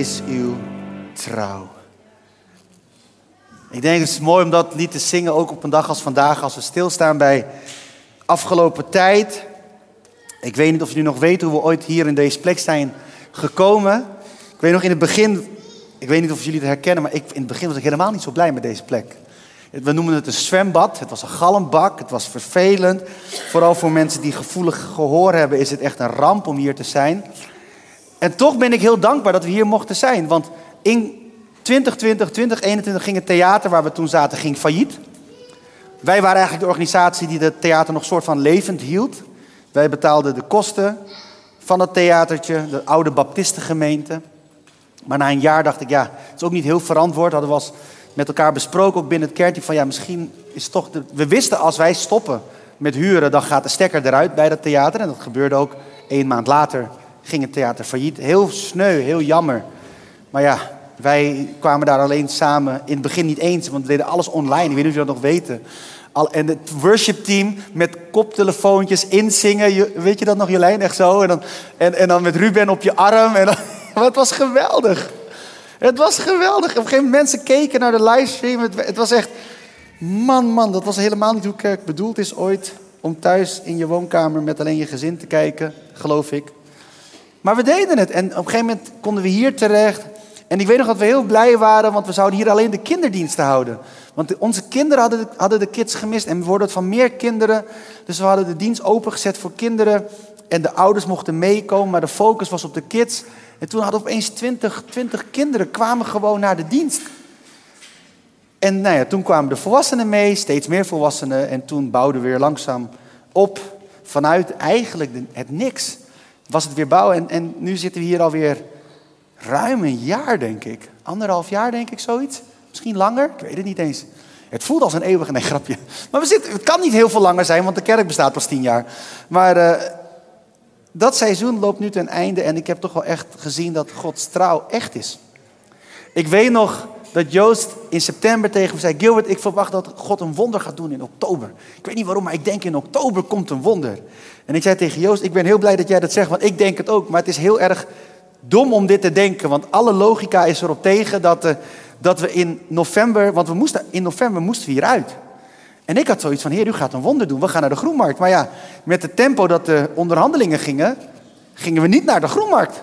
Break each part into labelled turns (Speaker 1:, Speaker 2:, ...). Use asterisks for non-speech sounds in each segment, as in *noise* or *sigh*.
Speaker 1: is uw trouw. Ik denk het is mooi om dat lied te zingen, ook op een dag als vandaag, als we stilstaan bij afgelopen tijd. Ik weet niet of jullie nog weten hoe we ooit hier in deze plek zijn gekomen. Ik weet nog in het begin, ik weet niet of jullie het herkennen, maar ik, in het begin was ik helemaal niet zo blij met deze plek. We noemen het een zwembad. Het was een galmbak. Het was vervelend. Vooral voor mensen die gevoelig gehoor hebben, is het echt een ramp om hier te zijn. En toch ben ik heel dankbaar dat we hier mochten zijn. Want in 2020, 2021 ging het theater waar we toen zaten ging failliet. Wij waren eigenlijk de organisatie die het theater nog soort van levend hield. Wij betaalden de kosten van het theatertje, de oude baptistengemeente. Maar na een jaar dacht ik, ja, het is ook niet heel verantwoord. Hadden we was met elkaar besproken, ook binnen het kerkteam, van ja, misschien is toch... De... We wisten als wij stoppen met huren, dan gaat de stekker eruit bij dat theater. En dat gebeurde ook één maand later, ging het theater failliet. Heel sneu, heel jammer. Maar ja, wij kwamen daar alleen samen, in het begin niet eens, want we deden alles online. Ik weet niet of jullie dat nog weten. En het worshipteam met koptelefoontjes inzingen. Weet je dat nog, Jolijn? Echt zo. En dan, en, en dan met Ruben op je arm. En dan, *laughs* het was geweldig. Het was geweldig. Op een gegeven moment mensen keken naar de livestream. Het, het was echt... Man, man, dat was helemaal niet hoe kerk bedoeld is ooit. Om thuis in je woonkamer met alleen je gezin te kijken, geloof ik. Maar we deden het. En op een gegeven moment konden we hier terecht. En ik weet nog dat we heel blij waren, want we zouden hier alleen de kinderdiensten houden. Want onze kinderen hadden de, hadden de kids gemist en we worden het van meer kinderen. Dus we hadden de dienst opengezet voor kinderen. En de ouders mochten meekomen, maar de focus was op de kids. En toen hadden opeens 20, 20 kinderen kwamen gewoon naar de dienst. En nou ja, toen kwamen de volwassenen mee, steeds meer volwassenen. En toen bouwden we weer langzaam op vanuit eigenlijk het niks. Was het weer bouwen en, en nu zitten we hier alweer ruim een jaar, denk ik. Anderhalf jaar, denk ik, zoiets. Misschien langer, ik weet het niet eens. Het voelt als een eeuwige, nee, *laughs* grapje. Maar we zitten, het kan niet heel veel langer zijn, want de kerk bestaat pas tien jaar. Maar uh, dat seizoen loopt nu ten einde en ik heb toch wel echt gezien dat Gods trouw echt is. Ik weet nog dat Joost in september tegen me zei: Gilbert, ik verwacht dat God een wonder gaat doen in oktober. Ik weet niet waarom, maar ik denk in oktober komt een wonder. En ik zei tegen Joost: Ik ben heel blij dat jij dat zegt, want ik denk het ook. Maar het is heel erg dom om dit te denken, want alle logica is erop tegen dat, uh, dat we in november, want we moesten, in november moesten we hieruit. En ik had zoiets van, heer, u gaat een wonder doen, we gaan naar de groenmarkt. Maar ja, met het tempo dat de onderhandelingen gingen, gingen we niet naar de groenmarkt.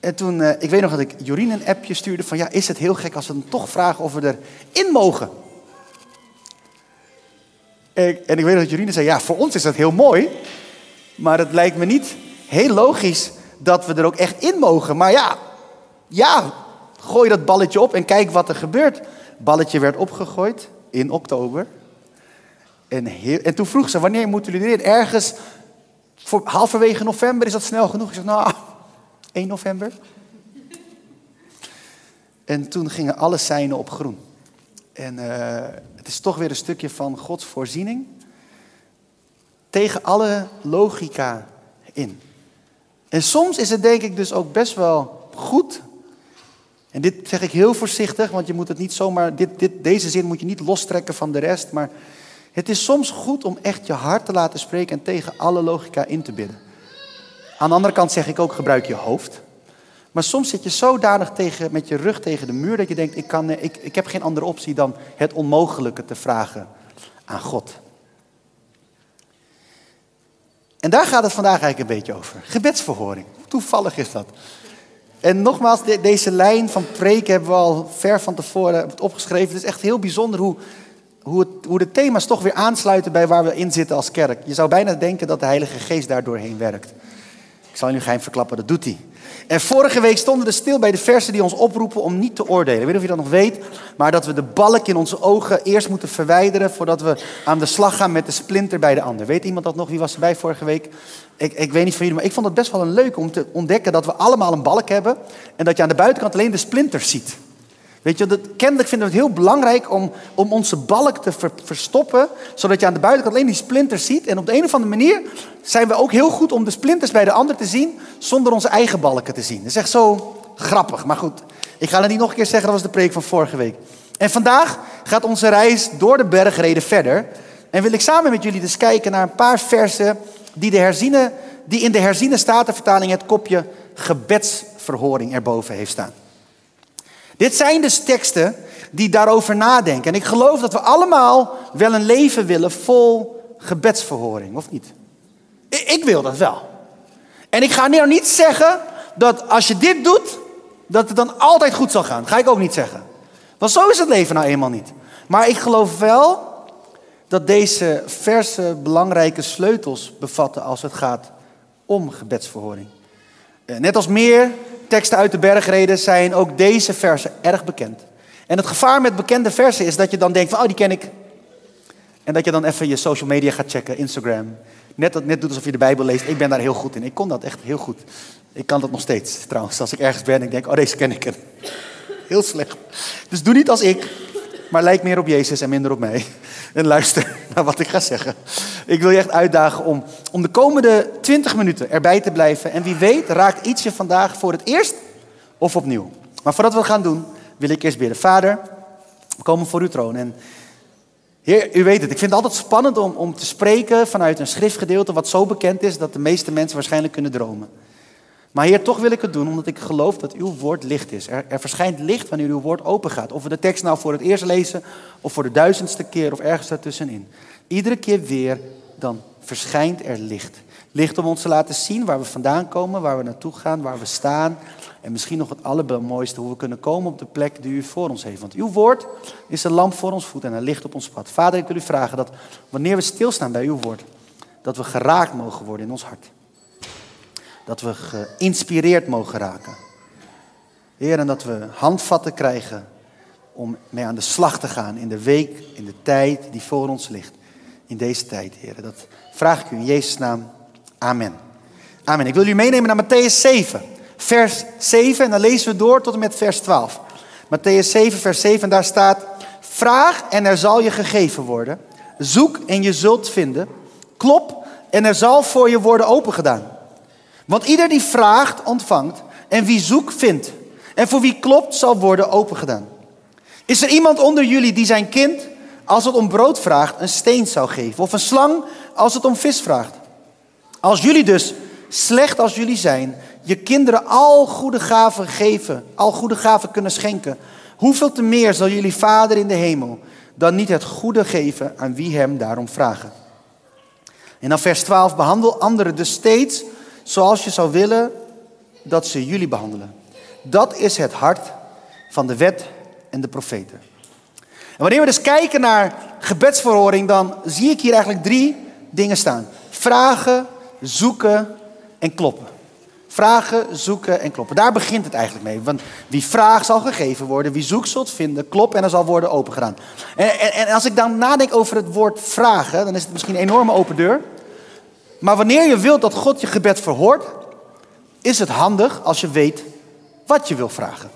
Speaker 1: En toen, uh, ik weet nog dat ik Jorien een appje stuurde van, ja, is het heel gek als we dan toch vragen of we erin mogen? En ik, en ik weet nog dat Jorien zei, ja, voor ons is dat heel mooi, maar het lijkt me niet heel logisch dat we er ook echt in mogen. Maar ja, ja, gooi dat balletje op en kijk wat er gebeurt. Balletje werd opgegooid in oktober. En, heel, en toen vroeg ze, wanneer moeten jullie erin? Ergens voor halverwege november, is dat snel genoeg? Ik zeg, nou, 1 november. En toen gingen alle seinen op groen. En uh, het is toch weer een stukje van Gods voorziening. Tegen alle logica in. En soms is het denk ik dus ook best wel goed. En dit zeg ik heel voorzichtig, want je moet het niet zomaar, dit, dit, deze zin moet je niet lostrekken van de rest. Maar het is soms goed om echt je hart te laten spreken en tegen alle logica in te bidden. Aan de andere kant zeg ik ook, gebruik je hoofd. Maar soms zit je zodanig tegen, met je rug tegen de muur dat je denkt, ik, kan, ik, ik heb geen andere optie dan het onmogelijke te vragen aan God. En daar gaat het vandaag eigenlijk een beetje over. Gebedsverhoring. Toevallig is dat. En nogmaals, deze lijn van preken hebben we al ver van tevoren opgeschreven. Het is echt heel bijzonder hoe, hoe, het, hoe de thema's toch weer aansluiten bij waar we in zitten als kerk. Je zou bijna denken dat de Heilige Geest daar doorheen werkt. Zal nu geheim verklappen, dat doet hij. En vorige week stonden we stil bij de versen die ons oproepen om niet te oordelen. Ik weet niet of je dat nog weet, maar dat we de balk in onze ogen eerst moeten verwijderen voordat we aan de slag gaan met de splinter bij de ander. Weet iemand dat nog? Wie was erbij vorige week? Ik, ik weet niet van jullie, maar ik vond het best wel een leuk om te ontdekken dat we allemaal een balk hebben en dat je aan de buitenkant alleen de splinters ziet. Weet je, dat, kennelijk vinden we het heel belangrijk om, om onze balk te verstoppen, zodat je aan de buitenkant alleen die splinters ziet. En op de een of andere manier zijn we ook heel goed om de splinters bij de ander te zien, zonder onze eigen balken te zien. Dat is echt zo grappig. Maar goed, ik ga het niet nog een keer zeggen, dat was de preek van vorige week. En vandaag gaat onze reis door de bergreden verder. En wil ik samen met jullie dus kijken naar een paar versen die, de herziene, die in de herziene statenvertaling het kopje gebeds gebedsverhoring erboven heeft staan. Dit zijn dus teksten die daarover nadenken. En ik geloof dat we allemaal wel een leven willen vol gebedsverhoring, of niet? Ik wil dat wel. En ik ga nou niet zeggen dat als je dit doet, dat het dan altijd goed zal gaan. Dat ga ik ook niet zeggen. Want zo is het leven nou eenmaal niet. Maar ik geloof wel dat deze verse belangrijke sleutels bevatten als het gaat om gebedsverhoring. Eh, net als meer teksten uit de bergreden zijn ook deze versen erg bekend. En het gevaar met bekende versen is dat je dan denkt van, oh die ken ik. En dat je dan even je social media gaat checken, Instagram. Net, net doet alsof je de Bijbel leest. Ik ben daar heel goed in. Ik kon dat echt heel goed. Ik kan dat nog steeds trouwens. Als ik ergens ben en ik denk, oh deze ken ik. *laughs* Heel slecht. Dus doe niet als ik, maar lijk meer op Jezus en minder op mij. *laughs* En luister *laughs* naar wat ik ga zeggen. Ik wil je echt uitdagen om, om de komende 20 minuten erbij te blijven. En wie weet raakt iets je vandaag voor het eerst of opnieuw. Maar voordat we gaan doen, wil ik eerst bidden. Vader, we komen voor uw troon. En Heer, u weet het, ik vind het altijd spannend om, om te spreken vanuit een schriftgedeelte wat zo bekend is dat de meeste mensen waarschijnlijk kunnen dromen. Maar Heer, toch wil ik het doen omdat ik geloof dat uw woord licht is. Er, er verschijnt licht wanneer uw woord open gaat. Of we de tekst nou voor het eerst lezen of voor de duizendste keer of ergens daartussenin. Iedere keer weer, dan verschijnt er licht. Licht om ons te laten zien waar we vandaan komen, waar we naartoe gaan, waar we staan. En misschien nog het allermooiste, hoe we kunnen komen op de plek die u voor ons heeft. Want uw woord is een lamp voor ons voet en een licht op ons pad. Vader, ik wil u vragen dat wanneer we stilstaan bij uw woord, dat we geraakt mogen worden in ons hart. Dat we geïnspireerd mogen raken. Heer, en dat we handvatten krijgen om mee aan de slag te gaan in de week, in de tijd die voor ons ligt. In deze tijd, Heer. Dat vraag ik u in Jezus' naam. Amen. Amen. Ik wil u meenemen naar Matthäus 7, vers 7. En dan lezen we door tot en met vers 12. Matthäus 7, vers 7. En daar staat: Vraag en er zal je gegeven worden. Zoek en je zult vinden. Klop en er zal voor je worden opengedaan. Want ieder die vraagt, ontvangt. En wie zoekt, vindt. En voor wie klopt, zal worden opengedaan. Is er iemand onder jullie die zijn kind, als het om brood vraagt, een steen zou geven? Of een slang als het om vis vraagt? Als jullie dus, slecht als jullie zijn, je kinderen al goede gaven geven, al goede gaven kunnen schenken, hoeveel te meer zal jullie Vader in de hemel dan niet het goede geven aan wie hem daarom vragen? En dan vers 12, behandel anderen dus steeds zoals je zou willen dat ze jullie behandelen. Dat is het hart van de wet en de profeten. En wanneer we dus kijken naar gebedsverhoring, dan zie ik hier eigenlijk drie dingen staan. Vragen, zoeken en kloppen. Vragen, zoeken en kloppen. Daar begint het eigenlijk mee. Want wie vraagt zal gegeven worden, wie zoekt zult vinden, klop en er zal worden opengedaan. En, en, en als ik dan nadenk over het woord vragen, dan is het misschien een enorme open deur. Maar wanneer je wilt dat God je gebed verhoort, is het handig als je weet wat je wil vragen.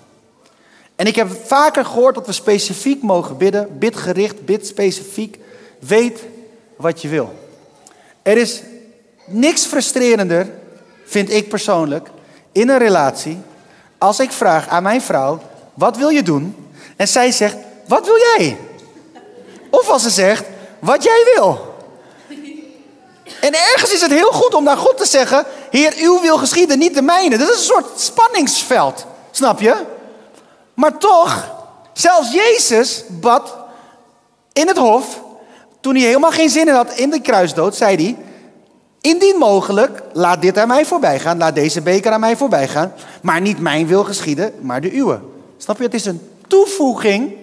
Speaker 1: En ik heb vaker gehoord dat we specifiek mogen bidden, bidgericht, bid specifiek, weet wat je wil. Er is niks frustrerender, vind ik persoonlijk, in een relatie, als ik vraag aan mijn vrouw, wat wil je doen? En zij zegt, wat wil jij? Of als ze zegt, wat jij wil. En ergens is het heel goed om naar God te zeggen: Heer, uw wil geschieden, niet de mijne. Dat is een soort spanningsveld, snap je? Maar toch, zelfs Jezus bad in het hof, toen hij helemaal geen zin in had in de kruisdood, zei hij: Indien mogelijk, laat dit aan mij voorbij gaan, laat deze beker aan mij voorbij gaan, maar niet mijn wil geschieden, maar de uwe. Snap je? Het is een toevoeging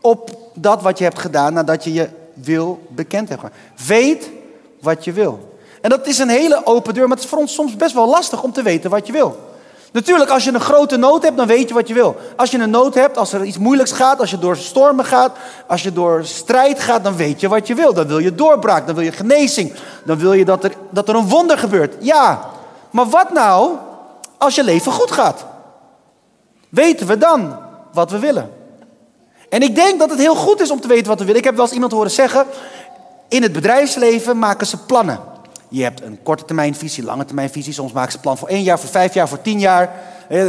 Speaker 1: op dat wat je hebt gedaan nadat je je wil bekend hebt. Weet wat je wil. En dat is een hele open deur, maar het is voor ons soms best wel lastig om te weten wat je wil. Natuurlijk, als je een grote nood hebt, dan weet je wat je wil. Als je een nood hebt, als er iets moeilijks gaat, als je door stormen gaat, als je door strijd gaat, dan weet je wat je wil. Dan wil je doorbraak, dan wil je genezing, dan wil je dat er, dat er een wonder gebeurt. Ja, maar wat nou als je leven goed gaat? Weten we dan wat we willen? En ik denk dat het heel goed is om te weten wat we willen. Ik heb wel eens iemand horen zeggen, in het bedrijfsleven maken ze plannen. Je hebt een korte termijn visie, lange termijn visie. Soms maken ze plan voor één jaar, voor vijf jaar, voor tien jaar.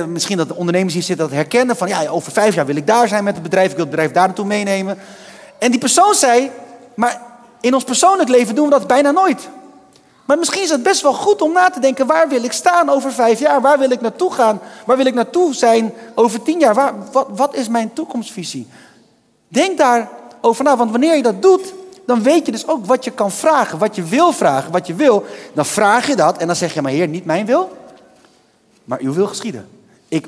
Speaker 1: misschien dat de ondernemers hier zitten dat herkennen van ja, over vijf jaar wil ik daar zijn met het bedrijf, ik wil het bedrijf daar naartoe meenemen. En die persoon zei, maar in ons persoonlijk leven doen we dat bijna nooit. Maar misschien is het best wel goed om na te denken: waar wil ik staan over vijf jaar? Waar wil ik naartoe gaan? Waar wil ik naartoe zijn over tien jaar? Wat, wat is mijn toekomstvisie? Denk daarover na, want wanneer je dat doet, dan weet je dus ook wat je kan vragen, wat je wil vragen, wat je wil. Dan vraag je dat en dan zeg je: Maar Heer, niet mijn wil, maar uw wil geschieden. Ik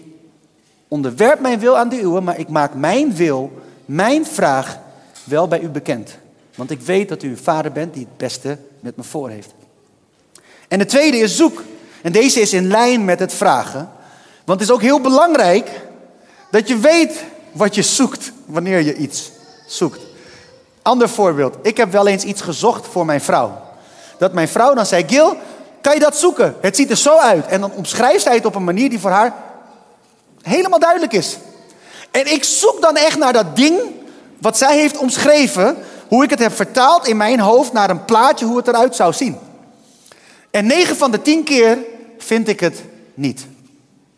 Speaker 1: onderwerp mijn wil aan de uwe, maar ik maak mijn wil, mijn vraag wel bij u bekend. Want ik weet dat u een vader bent die het beste met me voor heeft. En de tweede is zoek. En deze is in lijn met het vragen. Want het is ook heel belangrijk dat je weet wat je zoekt wanneer je iets zoekt. Ander voorbeeld. Ik heb wel eens iets gezocht voor mijn vrouw. Dat mijn vrouw dan zei: Gil, kan je dat zoeken? Het ziet er zo uit. En dan omschrijft zij het op een manier die voor haar helemaal duidelijk is. En ik zoek dan echt naar dat ding wat zij heeft omschreven, hoe ik het heb vertaald in mijn hoofd naar een plaatje hoe het eruit zou zien. En 9 van de 10 keer vind ik het niet.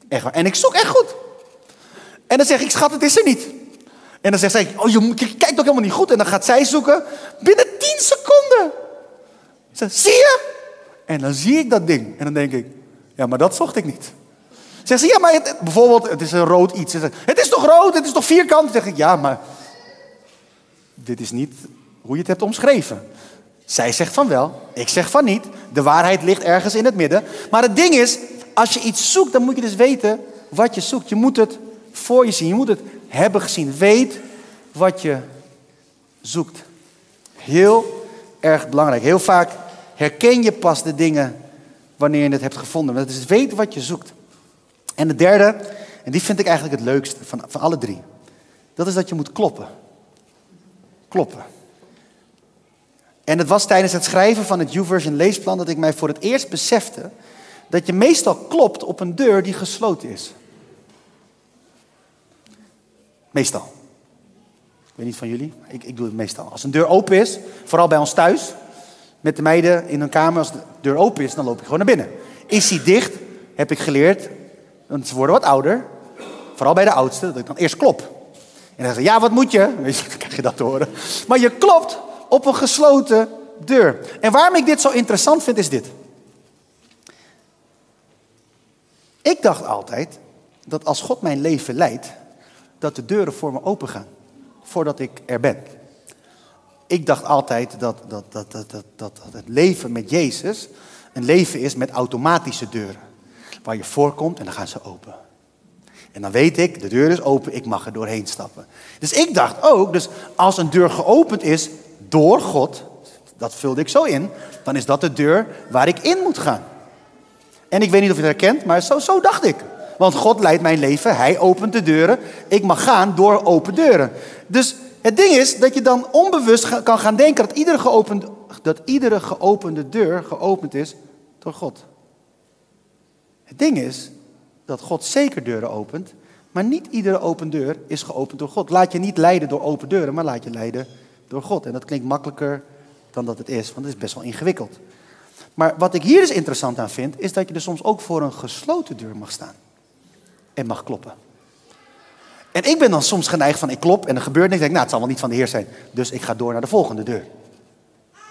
Speaker 1: Echt waar. En ik zoek echt goed. En dan zeg ik, schat, het is er niet. En dan zegt zij, oh, je, kijkt ook helemaal niet goed. En dan gaat zij zoeken. Binnen 10 seconden. Zeg, zie je? En dan zie ik dat ding. En dan denk ik, ja, maar dat zocht ik niet. Zeg ze, ja, maar bijvoorbeeld, het is een rood iets. Zegt, het is toch rood? Het is toch vierkant? Dan zeg ik, ja, maar dit is niet hoe je het hebt omschreven. Zij zegt van wel, ik zeg van niet. De waarheid ligt ergens in het midden. Maar het ding is, als je iets zoekt, dan moet je dus weten wat je zoekt. Je moet het voor je zien. Je moet het hebben gezien. Weet wat je zoekt. Heel erg belangrijk. Heel vaak herken je pas de dingen wanneer je het hebt gevonden. Dat is weten wat je zoekt. En de derde, en die vind ik eigenlijk het leukste van, van alle drie. Dat is dat je moet kloppen. Kloppen. En het was tijdens het schrijven van het YouVersion leesplan dat ik mij voor het eerst besefte dat je meestal klopt op een deur die gesloten is. Meestal. Ik weet niet van jullie, ik, ik doe het meestal. Als een deur open is, vooral bij ons thuis, met de meiden in hun kamer, als de deur open is, dan loop ik gewoon naar binnen. Is die dicht, heb ik geleerd, want ze worden wat ouder, vooral bij de oudste, dat ik dan eerst klop. En dan zeggen ze, ja, wat moet je? *laughs* Dan krijg je dat te horen. Maar je klopt op een gesloten deur. En waarom ik dit zo interessant vind, is dit. Ik dacht altijd dat als God mijn leven leidt, dat de deuren voor me open gaan. Voordat ik er ben. Ik dacht altijd dat, dat, dat, dat, dat, dat het leven met Jezus een leven is met automatische deuren. Waar je voorkomt en dan gaan ze open. En dan weet ik, de deur is open, ik mag er doorheen stappen. Dus ik dacht ook, dus als een deur geopend is door God, dat vulde ik zo in, dan is dat de deur waar ik in moet gaan. En ik weet niet of je het herkent, maar zo, zo dacht ik. Want God leidt mijn leven, Hij opent de deuren. Ik mag gaan door open deuren. Dus het ding is dat je dan onbewust kan gaan denken dat iedere geopende, dat iedere geopende deur geopend is door God. Het ding is dat God zeker deuren opent, maar niet iedere open deur is geopend door God. Laat je niet leiden door open deuren, maar laat je leiden door God. En dat klinkt makkelijker dan dat het is, want het is best wel ingewikkeld. Maar wat ik hier dus interessant aan vind, is dat je er soms ook voor een gesloten deur mag staan. En mag kloppen. En ik ben dan soms geneigd van, ik klop en er gebeurt niks. Ik denk, nou, het zal wel niet van de Heer zijn. Dus ik ga door naar de volgende deur.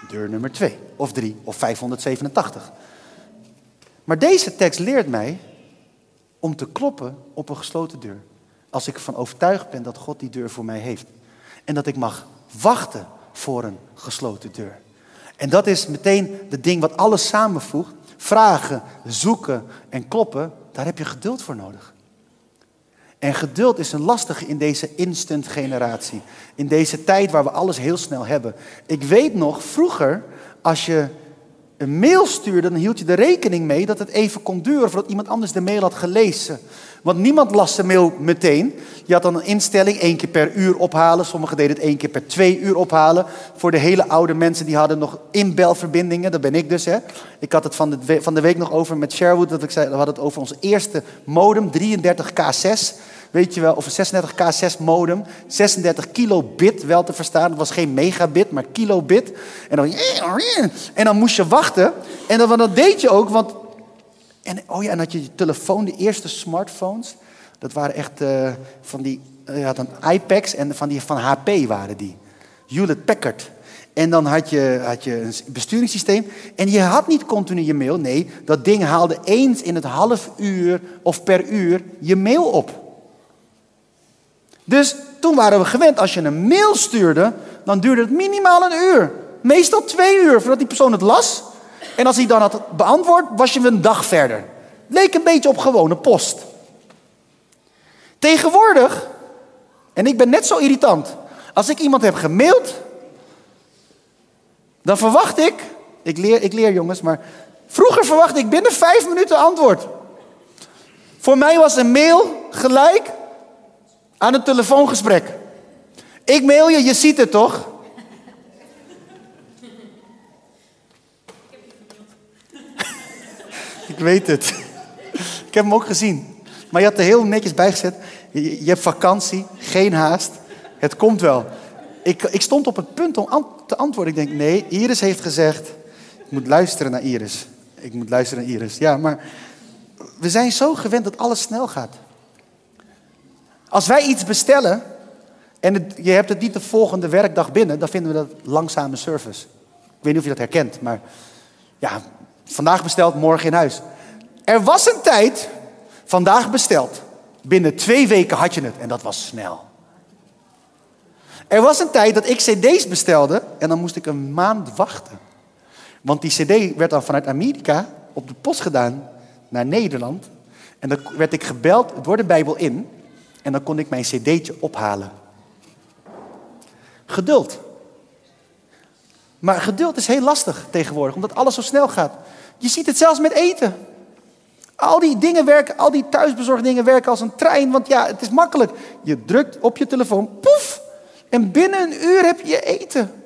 Speaker 1: Deur nummer 2, of 3, of 587. Maar deze tekst leert mij om te kloppen op een gesloten deur. Als ik ervan overtuigd ben dat God die deur voor mij heeft. En dat ik mag wachten voor een gesloten deur. En dat is meteen het ding wat alles samenvoegt. Vragen, zoeken en kloppen, daar heb je geduld voor nodig. En geduld is een lastige in deze instant generatie. In deze tijd waar we alles heel snel hebben. Ik weet nog, vroeger, als je een mail stuurde, dan hield je er rekening mee dat het even kon duren voordat iemand anders de mail had gelezen. Want niemand las de mail meteen. Je had dan een instelling, één keer per uur ophalen. Sommigen deden het één keer per twee uur ophalen. Voor de hele oude mensen, die hadden nog inbelverbindingen. Dat ben ik dus, hè. Ik had het van de, van de week nog over met Sherwood. Dat ik zei, we hadden het over onze eerste modem, 33K6. Weet je wel, of een 36K6 modem. 36 kilobit wel te verstaan. Het was geen megabit, maar kilobit. En dan, en dan moest je wachten. En dat deed je ook, want... En, oh ja, en had je je telefoon, de eerste smartphones. Dat waren echt uh, van die... Uh, je had een iPads en van die van HP waren die. Hewlett Packard. En dan had je, had je een besturingssysteem. En je had niet continu je mail. Nee, dat ding haalde eens in het half uur of per uur je mail op. Dus toen waren we gewend, als je een mail stuurde, dan duurde het minimaal een uur. Meestal twee uur voordat die persoon het las. En als hij dan had beantwoord, was je een dag verder. Leek een beetje op gewone post. Tegenwoordig, en ik ben net zo irritant, als ik iemand heb gemaild, dan verwacht ik, ik leer, ik leer jongens, maar vroeger verwachtte ik binnen vijf minuten antwoord. Voor mij was een mail gelijk aan een telefoongesprek. Ik mail je, je ziet het toch? *laughs* ik weet het. ik heb hem ook gezien. Maar je had er heel netjes bij gezet. Je, hebt vakantie, geen haast. Het komt wel. Ik, ik stond op het punt om te antwoorden. Ik denk, nee, Iris heeft gezegd, ik moet luisteren naar Iris. Ik moet luisteren naar Iris. Ja, maar we zijn zo gewend dat alles snel gaat. Als wij iets bestellen en je hebt het niet de volgende werkdag binnen, dan vinden we dat langzame service. Ik weet niet of je dat herkent, maar ja, vandaag besteld, morgen in huis. Er was een tijd, vandaag besteld. Binnen twee weken had je het en dat was snel. Er was een tijd dat ik cd's bestelde en dan moest ik een maand wachten. Want die cd werd dan vanuit Amerika op de post gedaan naar Nederland. En dan werd ik gebeld door de Bijbel in. En dan kon ik mijn cd'tje ophalen. Geduld. Maar geduld is heel lastig tegenwoordig, omdat alles zo snel gaat. Je ziet het zelfs met eten. Al die dingen werken, al die thuisbezorgdingen werken als een trein, want ja, het is makkelijk. Je drukt op je telefoon, poef, en binnen een uur heb je eten.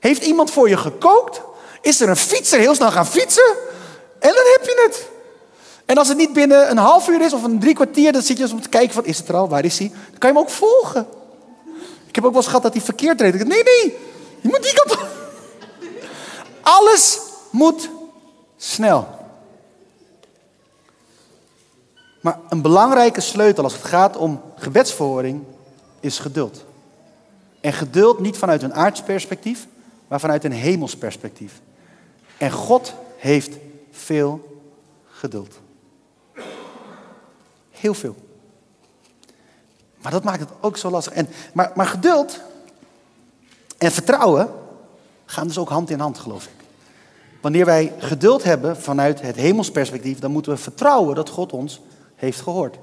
Speaker 1: Heeft iemand voor je gekookt? Is er een fietser heel snel gaan fietsen? En dan heb je het. En als het niet binnen een half uur is of een drie kwartier, dan zit je eens om te kijken van is het er al, waar is hij? Dan kan je hem ook volgen. Ik heb ook wel eens gehad dat hij verkeerd reed. Ik nee, nee, je moet die kant op. Alles moet snel. Maar een belangrijke sleutel als het gaat om gebedsverhoring is geduld. En geduld niet vanuit een aards perspectief, maar vanuit een hemels perspectief. En God heeft veel geduld. Heel veel. Maar dat maakt het ook zo lastig. En, maar, maar geduld en vertrouwen gaan dus ook hand in hand, geloof ik. Wanneer wij geduld hebben vanuit het hemelsperspectief, dan moeten we vertrouwen dat God ons heeft gehoord.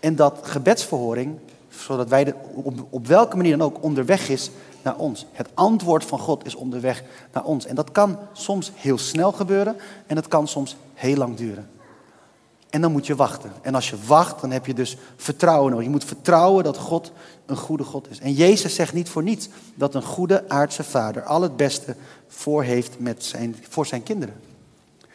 Speaker 1: En dat gebedsverhoring, zodat wij de, op, op welke manier dan ook onderweg is naar ons. Het antwoord van God is onderweg naar ons. En dat kan soms heel snel gebeuren en dat kan soms heel lang duren. En dan moet je wachten. En als je wacht, dan heb je dus vertrouwen nodig. Je moet vertrouwen dat God een goede God is. En Jezus zegt niet voor niets dat een goede aardse vader al het beste voor heeft met zijn, voor zijn kinderen.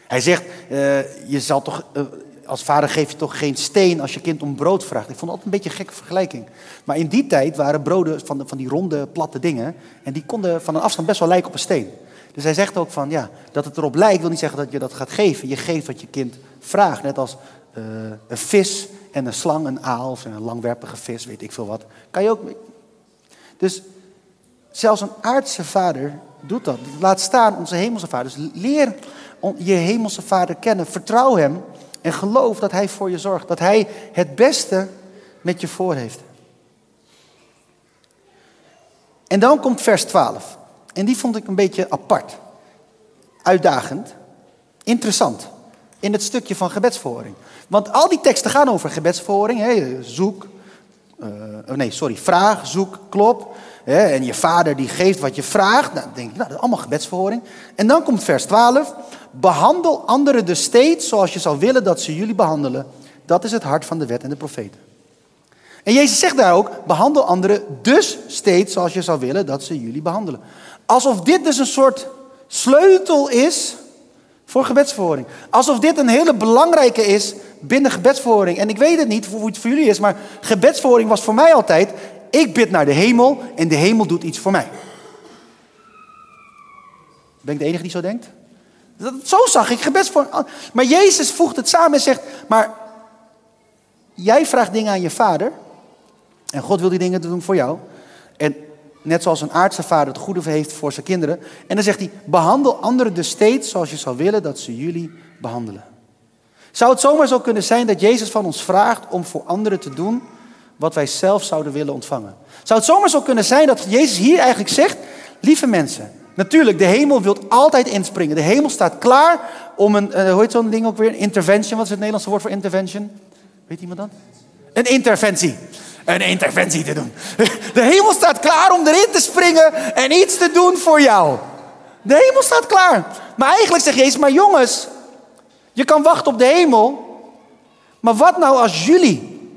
Speaker 1: Hij zegt, uh, je zal toch, uh, als vader geef je toch geen steen als je kind om brood vraagt. Ik vond altijd een beetje een gekke vergelijking. Maar in die tijd waren broden van, de, van die ronde, platte dingen. En die konden van een afstand best wel lijken op een steen. Dus hij zegt ook van, ja, dat het erop lijkt, wil niet zeggen dat je dat gaat geven. Je geeft wat je kind vraagt. Net als uh, een vis en een slang, een aal of een langwerpige vis, weet ik veel wat. Kan je ook. Dus zelfs een aardse vader doet dat. Laat staan onze hemelse vader. Dus leer je hemelse vader kennen. Vertrouw hem en geloof dat hij voor je zorgt. Dat hij het beste met je voor heeft. En dan komt vers 12. En die vond ik een beetje apart. Uitdagend. Interessant. In het stukje van gebedsverhoring. Want al die teksten gaan over gebedsverhoring. Hè, zoek. Uh, nee, sorry. Vraag, zoek, klop. Hè, en je vader die geeft wat je vraagt. Nou, dan denk ik, nou, dat is allemaal gebedsverhoring. En dan komt vers 12. Behandel anderen dus steeds zoals je zou willen dat ze jullie behandelen. Dat is het hart van de wet en de profeten. En Jezus zegt daar ook, behandel anderen dus steeds zoals je zou willen dat ze jullie behandelen. Alsof dit dus een soort sleutel is voor gebedsverhoring. Alsof dit een hele belangrijke is binnen gebedsverhoring. En ik weet het niet hoe het voor jullie is, maar gebedsverhoring was voor mij altijd, ik bid naar de hemel en de hemel doet iets voor mij. Ben ik de enige die zo denkt? Zo zag ik gebedsverhoring. Maar Jezus voegt het samen en zegt, maar jij vraagt dingen aan je vader en God wil die dingen doen voor jou. Net zoals een aardse vader het goede heeft voor zijn kinderen. En dan zegt hij, behandel anderen dus steeds zoals je zou willen dat ze jullie behandelen. Zou het zomaar zo kunnen zijn dat Jezus van ons vraagt om voor anderen te doen wat wij zelf zouden willen ontvangen? Zou het zomaar zo kunnen zijn dat Jezus hier eigenlijk zegt, lieve mensen, natuurlijk, de hemel wil altijd inspringen. De hemel staat klaar om een, uh, hoe heet zo'n ding ook weer, intervention, wat is het Nederlandse woord voor intervention? Weet iemand dat? Een interventie. Een interventie te doen. De hemel staat klaar om erin te springen en iets te doen voor jou. De hemel staat klaar. Maar eigenlijk zegt Jezus, maar jongens, je kan wachten op de hemel. Maar wat nou als jullie,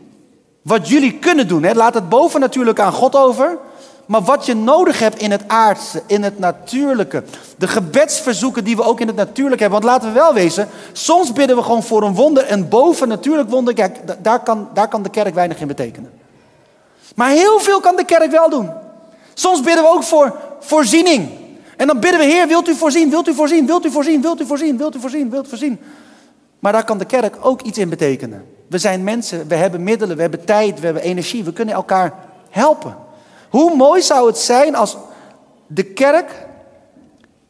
Speaker 1: wat jullie kunnen doen, hè? laat het boven natuurlijk aan God over. Maar wat je nodig hebt in het aardse, in het natuurlijke. De gebedsverzoeken die we ook in het natuurlijke hebben. Want laten we wel wezen, soms bidden we gewoon voor een wonder. Een bovennatuurlijk wonder, kijk, daar kan, daar kan de kerk weinig in betekenen. Maar heel veel kan de kerk wel doen. Soms bidden we ook voor voorziening. En dan bidden we, Heer, wilt u voorzien, wilt u voorzien, wilt u voorzien, wilt u voorzien, wilt u voorzien, wilt u voorzien. Maar daar kan de kerk ook iets in betekenen. We zijn mensen, we hebben middelen, we hebben tijd, we hebben energie, we kunnen elkaar helpen. Hoe mooi zou het zijn als de kerk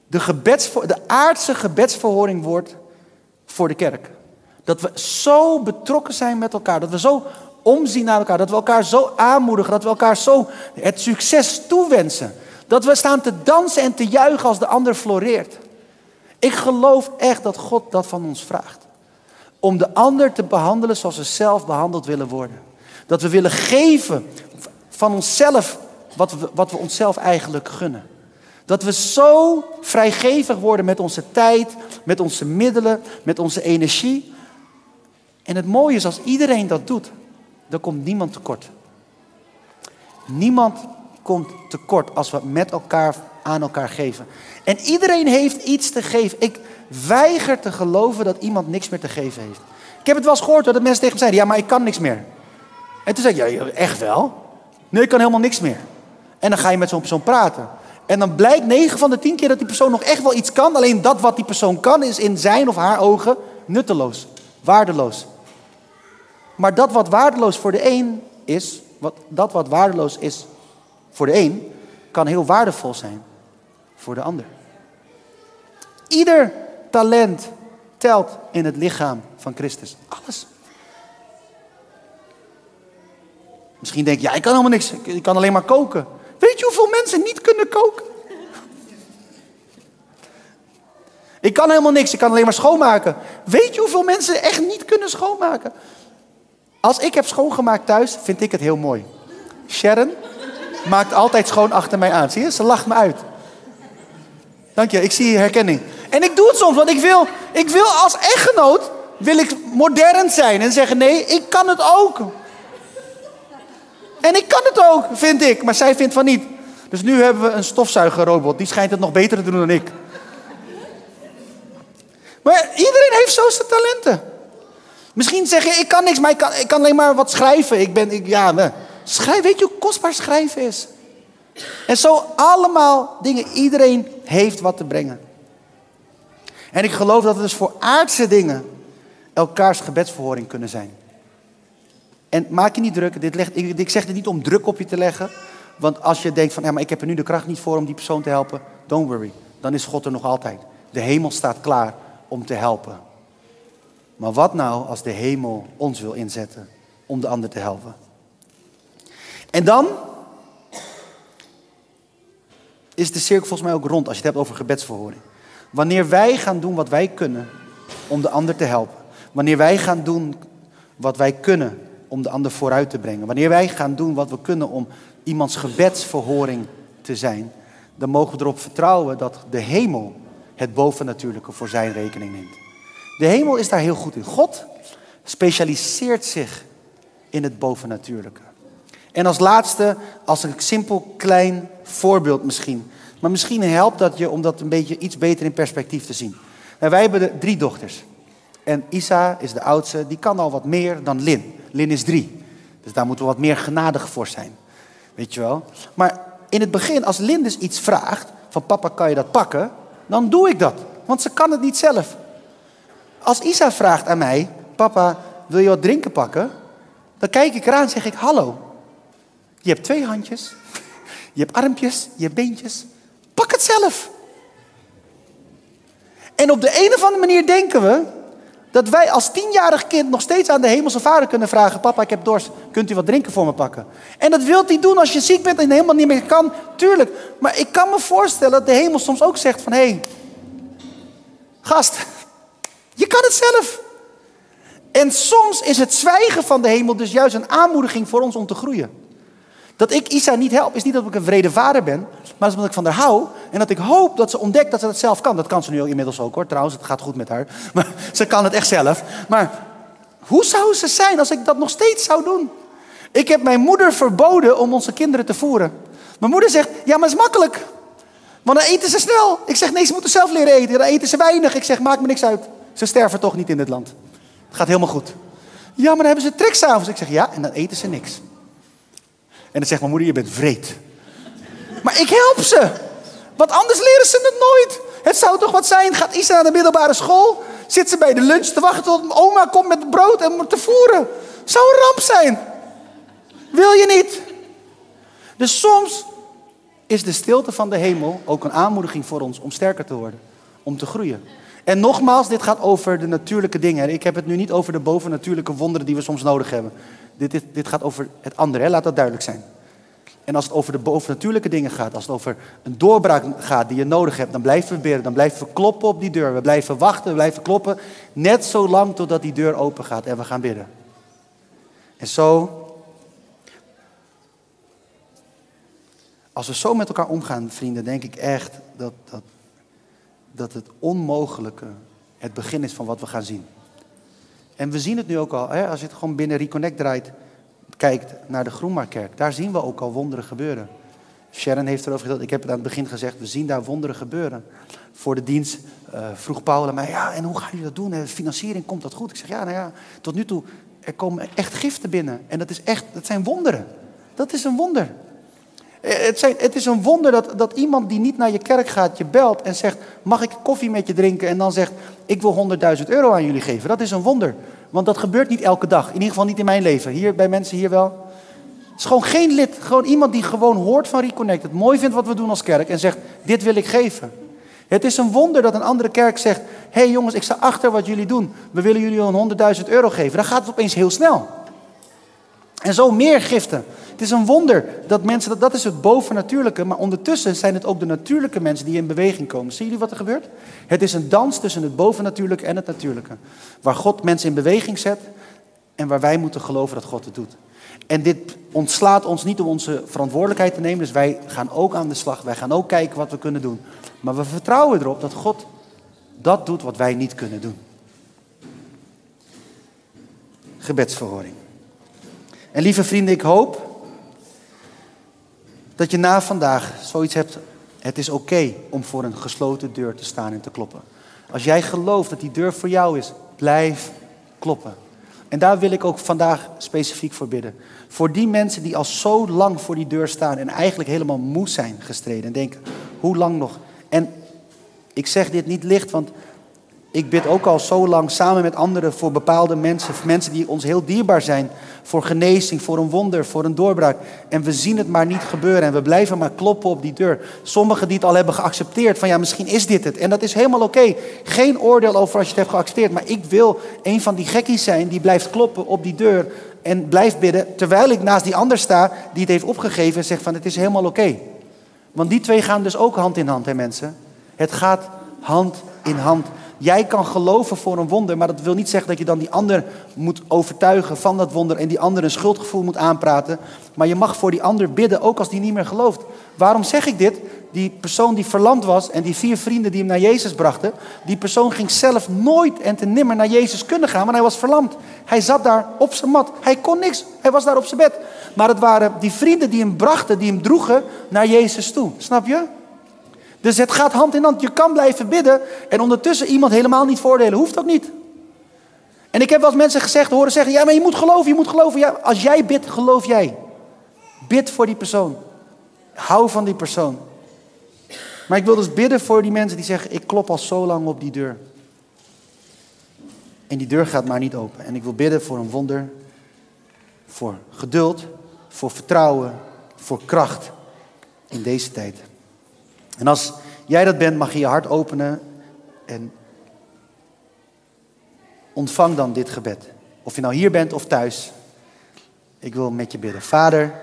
Speaker 1: de, de aardse gebedsverhoring wordt voor de kerk. Dat we zo betrokken zijn met elkaar, dat we zo omzien naar elkaar, dat we elkaar zo aanmoedigen, dat we elkaar zo het succes toewensen. Dat we staan te dansen en te juichen als de ander floreert. Ik geloof echt dat God dat van ons vraagt. Om de ander te behandelen zoals we zelf behandeld willen worden. Dat we willen geven van onszelf wat we, wat we onszelf eigenlijk gunnen. Dat we zo vrijgevig worden met onze tijd, met onze middelen, met onze energie. En het mooie is als iedereen dat doet, dan komt niemand tekort. Niemand komt tekort als we met elkaar aan elkaar geven. En iedereen heeft iets te geven. Ik weiger te geloven dat iemand niks meer te geven heeft. Ik heb het wel eens gehoord dat mensen tegen me zeiden: Ja, maar ik kan niks meer. En toen zei ik: Ja, echt wel? Nee, ik kan helemaal niks meer. En dan ga je met zo'n persoon praten. En dan blijkt 9 van de 10 keer dat die persoon nog echt wel iets kan. Alleen dat wat die persoon kan is in zijn of haar ogen nutteloos, waardeloos. Maar dat wat waardeloos voor de een is, wat, dat wat waardeloos is voor de een, kan heel waardevol zijn voor de ander. Ieder talent telt in het lichaam van Christus. Alles. Misschien denk je, ik kan helemaal niks. Ik kan alleen maar koken. Weet je hoeveel mensen niet kunnen koken? Ik kan helemaal niks, ik kan alleen maar schoonmaken. Weet je hoeveel mensen echt niet kunnen schoonmaken? Als ik heb schoongemaakt thuis, vind ik het heel mooi. Sharon maakt altijd schoon achter mij aan. Zie je? Ze lacht me uit. Dank je, ik zie herkenning. En ik doe het soms, want ik wil, ik wil als echtgenoot wil ik modern zijn en zeggen: nee, ik kan het ook. En ik kan het ook, vind ik, maar zij vindt van niet. Dus nu hebben we een stofzuigerrobot, die schijnt het nog beter te doen dan ik. Maar iedereen heeft zo zijn talenten. Misschien zeg je, ik kan niks, maar ik kan, ik kan alleen maar wat schrijven. Ik ben, ik, ja, schrijf, weet je hoe kostbaar schrijven is? En zo allemaal dingen, iedereen heeft wat te brengen. En ik geloof dat we dus voor aardse dingen elkaars gebedsverhoring kunnen zijn. En maak je niet druk, dit legt, ik, ik zeg dit niet om druk op je te leggen. Want als je denkt van, ja, maar ik heb er nu de kracht niet voor om die persoon te helpen. Don't worry, dan is God er nog altijd. De hemel staat klaar om te helpen. Maar wat nou als de hemel ons wil inzetten om de ander te helpen? En dan is de cirkel volgens mij ook rond als je het hebt over gebedsverhoring. Wanneer wij gaan doen wat wij kunnen om de ander te helpen. Wanneer wij gaan doen wat wij kunnen om de ander vooruit te brengen. Wanneer wij gaan doen wat we kunnen om iemands gebedsverhoring te zijn. Dan mogen we erop vertrouwen dat de hemel het bovennatuurlijke voor zijn rekening neemt. De hemel is daar heel goed in. God specialiseert zich in het bovennatuurlijke. En als laatste, als een simpel klein voorbeeld misschien. Maar misschien helpt dat je om dat een beetje iets beter in perspectief te zien. Nou, wij hebben drie dochters. En Isa is de oudste, die kan al wat meer dan Lin. Lin is drie. Dus daar moeten we wat meer genadig voor zijn. Weet je wel? Maar in het begin, als Lin dus iets vraagt, van papa kan je dat pakken, dan doe ik dat. Want ze kan het niet zelf. Als Isa vraagt aan mij, papa, wil je wat drinken pakken? Dan kijk ik eraan en zeg ik, hallo. Je hebt twee handjes. *laughs* Je hebt armpjes, je hebt beentjes. Pak het zelf. En op de een of andere manier denken we dat wij als tienjarig kind nog steeds aan de hemelse vader kunnen vragen: Papa, ik heb dorst, kunt u wat drinken voor me pakken? En dat wilt hij doen als je ziek bent en helemaal niet meer kan, tuurlijk. Maar ik kan me voorstellen dat de hemel soms ook zegt: van hé, hey, gast, je kan het zelf. En soms is het zwijgen van de hemel dus juist een aanmoediging voor ons om te groeien. Dat ik Isa niet help, is niet dat ik een vrede vader ben, maar omdat ik van haar hou. En dat ik hoop dat ze ontdekt dat ze dat zelf kan. Dat kan ze nu inmiddels ook hoor, trouwens, het gaat goed met haar. *laughs* Maar ze kan het echt zelf. Maar hoe zou ze zijn als ik dat nog steeds zou doen? Ik heb mijn moeder verboden om onze kinderen te voeren. Mijn moeder zegt, ja maar het is makkelijk. Want dan eten ze snel. Ik zeg, nee, ze moeten zelf leren eten. Dan eten ze weinig. Ik zeg, maakt me niks uit. Ze sterven toch niet in dit land. Het gaat helemaal goed. Ja, maar dan hebben ze trek s'avonds. Ik zeg, ja, en dan eten ze niks. En dan zegt mijn moeder, je bent vreed. Maar ik help ze. Want anders leren ze het nooit. Het zou toch wat zijn, gaat Isa naar de middelbare school... zit ze bij de lunch te wachten tot oma komt met brood en te voeren. Zou een ramp zijn. Wil je niet? Dus soms is de stilte van de hemel ook een aanmoediging voor ons om sterker te worden. Om te groeien. En nogmaals, dit gaat over de natuurlijke dingen. Ik heb het nu niet over de bovennatuurlijke wonderen die we soms nodig hebben. Dit, dit, gaat over het andere, laat dat duidelijk zijn. En als het over de bovennatuurlijke dingen gaat, als het over een doorbraak gaat die je nodig hebt, dan blijven we bidden, dan blijven we kloppen op die deur. We blijven wachten, we blijven kloppen, net zo lang totdat die deur open gaat en we gaan bidden. En zo, als we zo met elkaar omgaan, vrienden, denk ik echt dat, dat, dat het onmogelijke het begin is van wat we gaan zien. En we zien het nu ook al, hè, als je het gewoon binnen Reconnect draait, kijkt naar de Groenmarkerk. Daar zien we ook al wonderen gebeuren. Sharon heeft erover gezegd, ik heb het aan het begin gezegd, we zien daar wonderen gebeuren. Voor de dienst uh, vroeg Paul mij, ja, en hoe gaan jullie dat doen? De financiering, komt dat goed? Ik zeg, ja, nou ja, tot nu toe, er komen echt giften binnen. En dat, is echt, dat zijn wonderen. Dat is een wonder. Eh, het, het, is een wonder dat, dat iemand die niet naar je kerk gaat, je belt en zegt: Mag ik koffie met je drinken? En dan zegt: Ik wil 100.000 euro aan jullie geven. Dat is een wonder. Want dat gebeurt niet elke dag. In ieder geval niet in mijn leven. Hier bij mensen hier wel. Het is gewoon geen lid. Gewoon iemand die gewoon hoort van Reconnect. Het mooi vindt wat we doen als kerk. En zegt: Dit wil ik geven. Het is een wonder dat een andere kerk zegt: Hé hey jongens, ik sta achter wat jullie doen. We willen jullie een 100.000 euro geven. Dan gaat het opeens heel snel. En zo meer giften. Het is een wonder dat mensen, dat, dat is het bovennatuurlijke, maar ondertussen zijn het ook de natuurlijke mensen die in beweging komen. Zien jullie wat er gebeurt? Het is een dans tussen het bovennatuurlijke en het natuurlijke. Waar God mensen in beweging zet en waar wij moeten geloven dat God het doet. En dit ontslaat ons niet om onze verantwoordelijkheid te nemen, dus wij gaan ook aan de slag, wij gaan ook kijken wat we kunnen doen. Maar we vertrouwen erop dat God dat doet wat wij niet kunnen doen. Gebedsverhoring. En lieve vrienden, ik hoop dat je na vandaag zoiets hebt. Het is oké om voor een gesloten deur te staan en te kloppen. Als jij gelooft dat die deur voor jou is, blijf kloppen. En daar wil ik ook vandaag specifiek voor bidden. Voor die mensen die al zo lang voor die deur staan en eigenlijk helemaal moe zijn gestreden. En denken, hoe lang nog? En ik zeg dit niet licht, want ik bid ook al zo lang samen met anderen voor bepaalde mensen, mensen die ons heel dierbaar zijn, voor genezing, voor een wonder, voor een doorbraak. En we zien het maar niet gebeuren en we blijven maar kloppen op die deur. Sommigen die het al hebben geaccepteerd, van ja, misschien is dit het. En dat is helemaal oké. Geen oordeel over als je het hebt geaccepteerd, maar ik wil een van die gekkies zijn die blijft kloppen op die deur en blijft bidden, terwijl ik naast die ander sta die het heeft opgegeven en zegt van het is helemaal oké. Want die twee gaan dus ook hand in hand, hè mensen. Het gaat hand in hand. Jij kan geloven voor een wonder, maar dat wil niet zeggen dat je dan die ander moet overtuigen van dat wonder en die ander een schuldgevoel moet aanpraten. Maar je mag voor die ander bidden, ook als die niet meer gelooft. Waarom zeg ik dit? Die persoon die verlamd was en die vier vrienden die hem naar Jezus brachten, die persoon ging zelf nooit en te nimmer naar Jezus kunnen gaan, want hij was verlamd. Hij zat daar op zijn mat. Hij kon niks. Hij was daar op zijn bed. Maar het waren die vrienden die hem brachten, die hem droegen naar Jezus toe. Snap je? Dus het gaat hand in hand. Je kan blijven bidden en ondertussen iemand helemaal niet voordelen. Hoeft ook niet. En ik heb wel eens mensen gezegd, horen zeggen, ja maar je moet geloven, je moet geloven. Ja, als jij bidt, geloof jij. Bid voor die persoon. Hou van die persoon. Maar ik wil dus bidden voor die mensen die zeggen, ik klop al zo lang op die deur. En die deur gaat maar niet open. En ik wil bidden voor een wonder, voor geduld, voor vertrouwen, voor kracht in deze tijd. En als jij dat bent, mag je je hart openen en ontvang dan dit gebed. Of je nou hier bent of thuis. Ik wil met je bidden. Vader,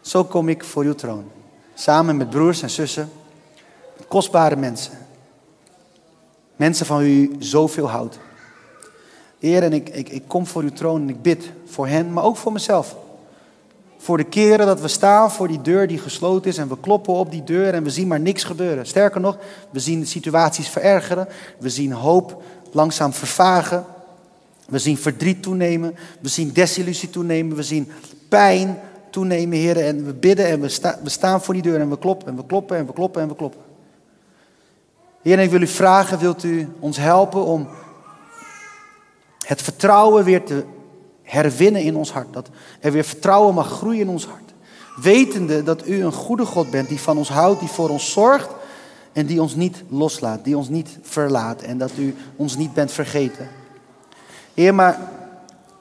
Speaker 1: zo kom ik voor uw troon. Samen met broers en zussen. Kostbare mensen. Mensen van wie u zoveel houdt. Heer, en ik, ik, ik kom voor uw troon en ik bid voor hen, maar ook voor mezelf. Voor de keren dat we staan voor die deur die gesloten is en we kloppen op die deur en we zien maar niks gebeuren. Sterker nog, we zien situaties verergeren, we zien hoop langzaam vervagen, we zien verdriet toenemen, we zien desillusie toenemen, we zien pijn toenemen, heren. En we bidden en we, sta, we staan voor die deur en we kloppen en we kloppen en we kloppen en we kloppen. Heer, ik wil u vragen, wilt u ons helpen om het vertrouwen weer te herwinnen in ons hart. Dat er weer vertrouwen mag groeien in ons hart. Wetende dat u een goede God bent die van ons houdt, die voor ons zorgt en die ons niet loslaat, die ons niet verlaat en dat u ons niet bent vergeten. Heer, maar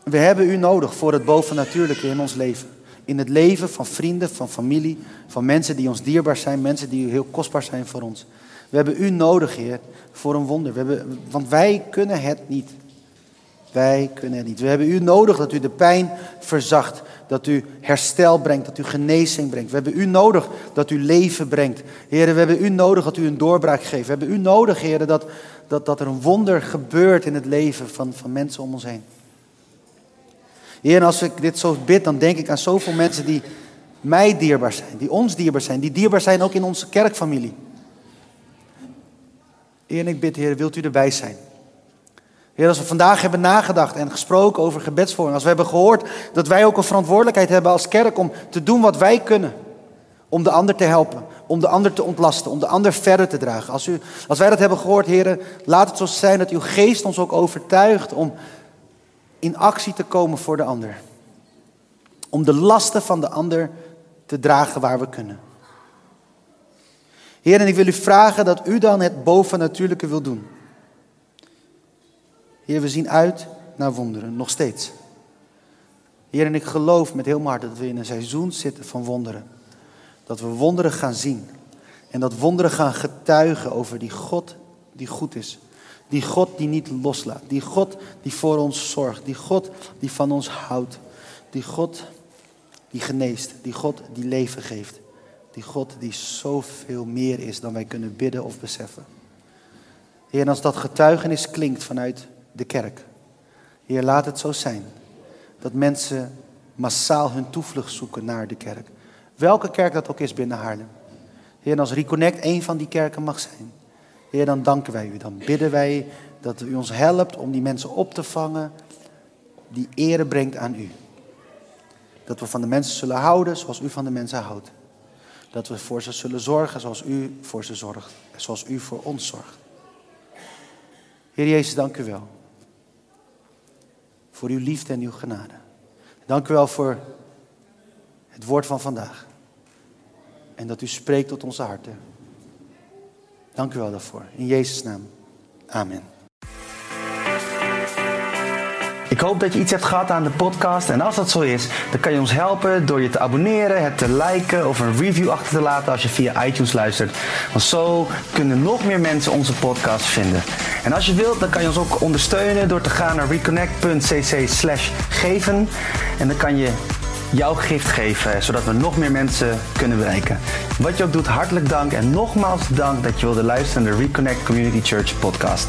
Speaker 1: we hebben u nodig voor het bovennatuurlijke in ons leven. In het leven van vrienden, van familie, van mensen die ons dierbaar zijn, mensen die heel kostbaar zijn voor ons. We hebben u nodig, Heer, voor een wonder. We hebben, want wij kunnen het niet. Wij kunnen het niet. We hebben u nodig dat u de pijn verzacht. Dat u herstel brengt, dat u genezing brengt. We hebben u nodig dat u leven brengt. Heren, we hebben u nodig dat u een doorbraak geeft. We hebben u nodig, heren, dat, dat, dat er een wonder gebeurt in het leven van, van mensen om ons heen. Heer, als ik dit zo bid, dan denk ik aan zoveel mensen die mij dierbaar zijn, die ons dierbaar zijn, die dierbaar zijn ook in onze kerkfamilie. Heer, ik bid, Heer, wilt u erbij zijn? Heer, als we vandaag hebben nagedacht en gesproken over gebedsvorming, als we hebben gehoord dat wij ook een verantwoordelijkheid hebben als kerk om te doen wat wij kunnen, om de ander te helpen, om de ander te ontlasten, om de ander verder te dragen. Als, u, als wij dat hebben gehoord, Heer, laat het zo zijn dat uw geest ons ook overtuigt om in actie te komen voor de ander. Om de lasten van de ander te dragen waar we kunnen. Heer, en ik wil u vragen dat u dan het bovennatuurlijke wil doen. Heer, we zien uit naar wonderen, nog steeds. Heer, en ik geloof met heel mijn hart dat we in een seizoen zitten van wonderen. Dat we wonderen gaan zien. En dat wonderen gaan getuigen over die God die goed is. Die God die niet loslaat. Die God die voor ons zorgt. Die God die van ons houdt. Die God die geneest. Die God die leven geeft. Die God die zoveel meer is dan wij kunnen bidden of beseffen. Heer, en als dat getuigenis klinkt vanuit de kerk. Heer, laat het zo zijn dat mensen massaal hun toevlucht zoeken naar de kerk. Welke kerk dat ook is binnen Haarlem. Heer, en als Reconnect een van die kerken mag zijn. Heer, dan danken wij u. Dan bidden wij dat u ons helpt om die mensen op te vangen die ere brengt aan u. Dat we van de mensen zullen houden zoals u van de mensen houdt. Dat we voor ze zullen zorgen zoals u voor ze zorgt. Zoals u voor ons zorgt. Heer Jezus, dank u wel. Voor uw liefde en uw genade. Dank u wel voor het woord van vandaag. En dat u spreekt tot onze harten. Dank u wel daarvoor. In Jezus' naam. Amen.
Speaker 2: Ik hoop dat je iets hebt gehad aan de podcast. En als dat zo is, dan kan je ons helpen door je te abonneren, het te liken of een review achter te laten als je via iTunes luistert. Want zo kunnen nog meer mensen onze podcast vinden. En als je wilt, dan kan je ons ook ondersteunen door te gaan naar reconnect.cc slash geven. En dan kan je jouw gift geven, zodat we nog meer mensen kunnen bereiken. Wat je ook doet, hartelijk dank en nogmaals dank dat je wilde luisteren naar de Reconnect Community Church podcast.